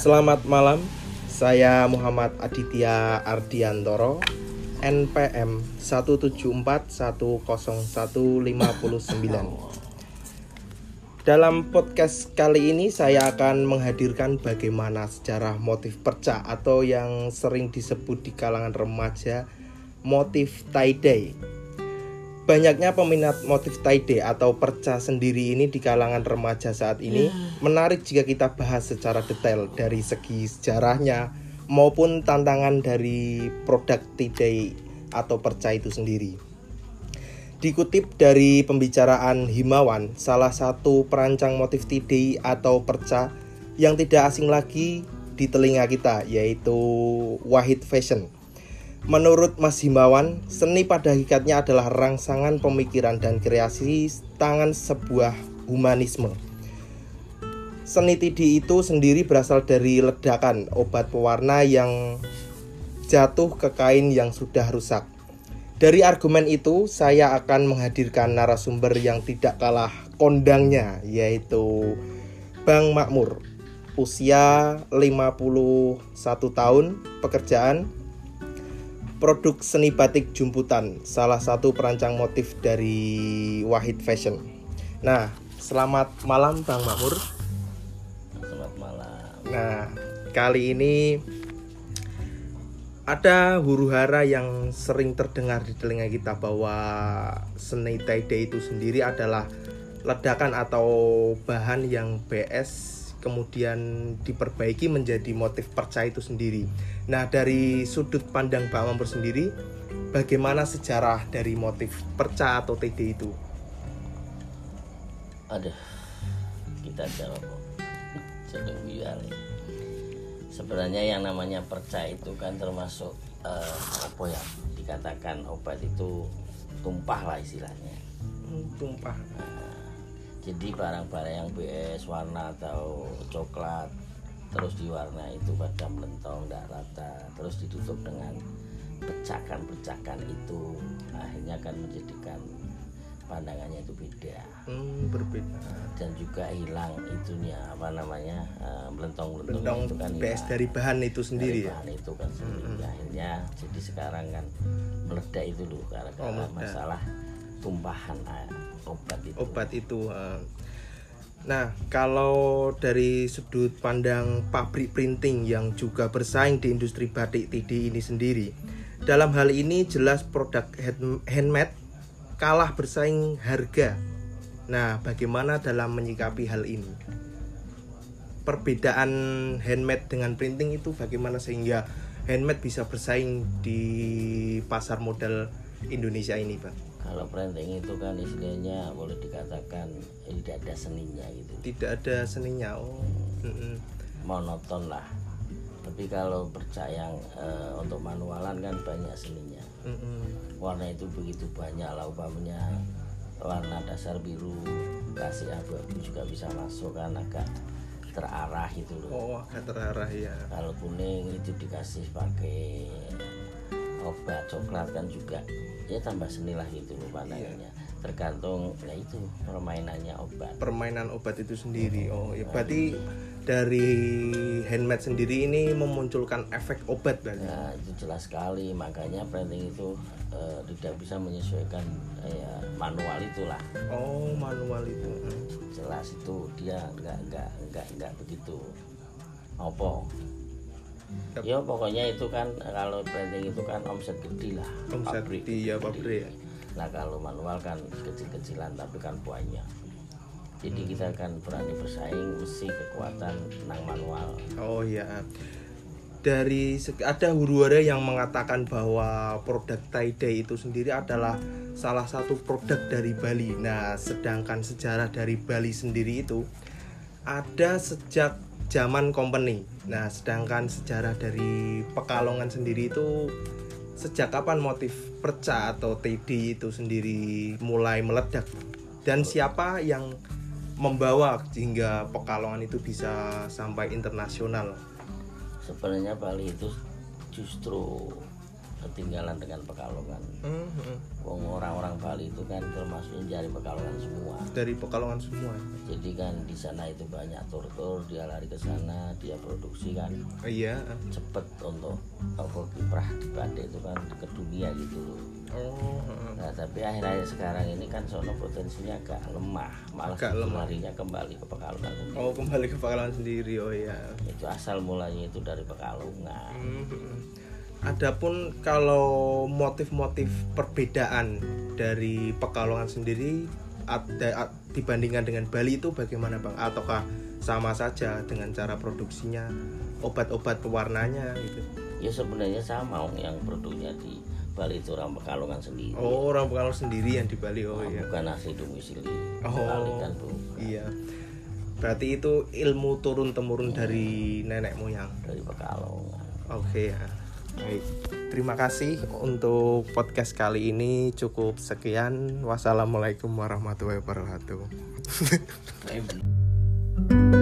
Selamat malam, saya Muhammad Aditya Ardiantoro, NPM 174101559. Dalam podcast kali ini saya akan menghadirkan bagaimana sejarah motif perca atau yang sering disebut di kalangan remaja motif tie-dye. Banyaknya peminat motif tie-dye atau perca sendiri ini di kalangan remaja saat ini menarik jika kita bahas secara detail dari segi sejarahnya maupun tantangan dari produk tie-dye atau perca itu sendiri. Dikutip dari pembicaraan Himawan, salah satu perancang motif tidai atau perca yang tidak asing lagi di telinga kita, yaitu Wahid Fashion. Menurut Mas Himawan, seni pada hakikatnya adalah rangsangan pemikiran dan kreasi tangan sebuah humanisme. Seni tidi itu sendiri berasal dari ledakan obat pewarna yang jatuh ke kain yang sudah rusak. Dari argumen itu, saya akan menghadirkan narasumber yang tidak kalah kondangnya, yaitu Bang Makmur. Usia 51 tahun, pekerjaan produk seni batik jumputan, salah satu perancang motif dari Wahid Fashion. Nah, selamat malam Bang Makmur. Selamat malam. Nah, kali ini ada huru hara yang sering terdengar di telinga kita bahwa seni tie-dye itu sendiri adalah ledakan atau bahan yang BS kemudian diperbaiki menjadi motif perca itu sendiri. Nah, dari sudut pandang Pak Mampur sendiri, bagaimana sejarah dari motif perca atau TD itu? Aduh, kita jawab sebenarnya yang namanya perca itu kan termasuk eh, apa ya dikatakan obat itu tumpah lah istilahnya Hmm, tumpah. Nah, jadi barang-barang yang BS warna atau coklat terus diwarna itu pada melentong tidak rata terus ditutup dengan pecakan-pecakan itu akhirnya akan menjadikan pandangannya itu beda Hmm, berbeda. dan juga hilang itunya apa namanya eh, melentong-melentong Bentong itu kan BS hilang. dari bahan itu sendiri Dari ya. bahan itu kan sendiri akhirnya jadi sekarang kan meledak itu loh karena Oh, masalah tumpahan eh, obat itu obat itu. eh. Nah, kalau dari sudut pandang pabrik printing yang juga bersaing di industri batik TD ini sendiri, dalam hal ini jelas produk hand- handmade kalah bersaing harga. Nah, bagaimana dalam menyikapi hal ini? Perbedaan handmade dengan printing itu bagaimana sehingga handmade bisa bersaing di pasar modal Indonesia ini, Pak? Kalau printing itu kan istilahnya boleh dikatakan eh, tidak ada seninya gitu Tidak ada seninya. Oh. mm-mm. monoton lah tapi kalau percaya eh, untuk manualan kan banyak seninya Mm-mm. warna itu begitu banyak lah umpamanya warna dasar biru kasih abu-abu juga bisa masuk kan agak terarah itu loh Oh, agak terarah ya. kalau kuning itu dikasih pakai obat coklat kan juga. Ya tambah seni lah gitu loh pandangannya tergantung ya itu permainannya obat. Permainan obat itu sendiri. Oh, ya berarti dari handmade sendiri ini memunculkan efek obat berarti. Nah, itu jelas sekali. Makanya printing itu eh, tidak bisa menyesuaikan eh, ya, manual itulah. Oh, manual itu. jelas itu dia nggak nggak nggak nggak begitu. Opo. Ya pokoknya itu kan kalau printing itu kan omset gede lah Omset gede, ya, pabrik ya. nah kalau manual kan kecil-kecilan tapi kan banyak jadi Hmm. kita kan berani bersaing mesti kekuatan nang manual Oh ya. Dari ada huru-hara yang mengatakan bahwa produk tie-dye itu sendiri adalah salah satu produk dari Bali. Nah, sedangkan sejarah dari Bali sendiri itu ada sejak zaman company. Nah, sedangkan sejarah dari Pekalongan sendiri itu sejak kapan motif perca atau TD itu sendiri mulai meledak dan siapa yang membawa hingga Pekalongan itu bisa sampai internasional. sebenarnya Bali itu justru ketinggalan dengan Pekalongan orang-orang Bali itu kan termasuknya dari Pekalongan semua. Dari Pekalongan semua. Jadi kan di sana itu banyak tur-tur, dia lari ke sana, dia produksi kan Oh, iya. cepet untuk kiprah di Bade itu kan ke dunia gitu loh. Oh. Nah tapi akhir-akhir sekarang ini kan sono potensinya agak lemah, malah Agak lemah. larinya kembali ke Pekalongan. sendiri. Oh, kembali ke Pekalongan sendiri. Oh iya. Itu asal mulanya itu dari Pekalongan. Mhm. Adapun kalau motif-motif perbedaan dari Pekalongan sendiri ada a- dibandingkan dengan Bali itu bagaimana Bang? Ataukah sama saja dengan cara produksinya, obat-obat pewarnanya gitu? Ya sebenarnya sama yang produknya di Bali itu orang Pekalongan sendiri. Oh, orang Pekalongan sendiri yang di Bali. Oh iya. Bukan asli domisili. Oh. Bali kan. Iya. Berarti itu ilmu turun temurun dari nenek moyang. dari Pekalongan. Oke ya. Baik. Terima kasih untuk podcast kali ini cukup sekian. Wassalamualaikum warahmatullahi wabarakatuh.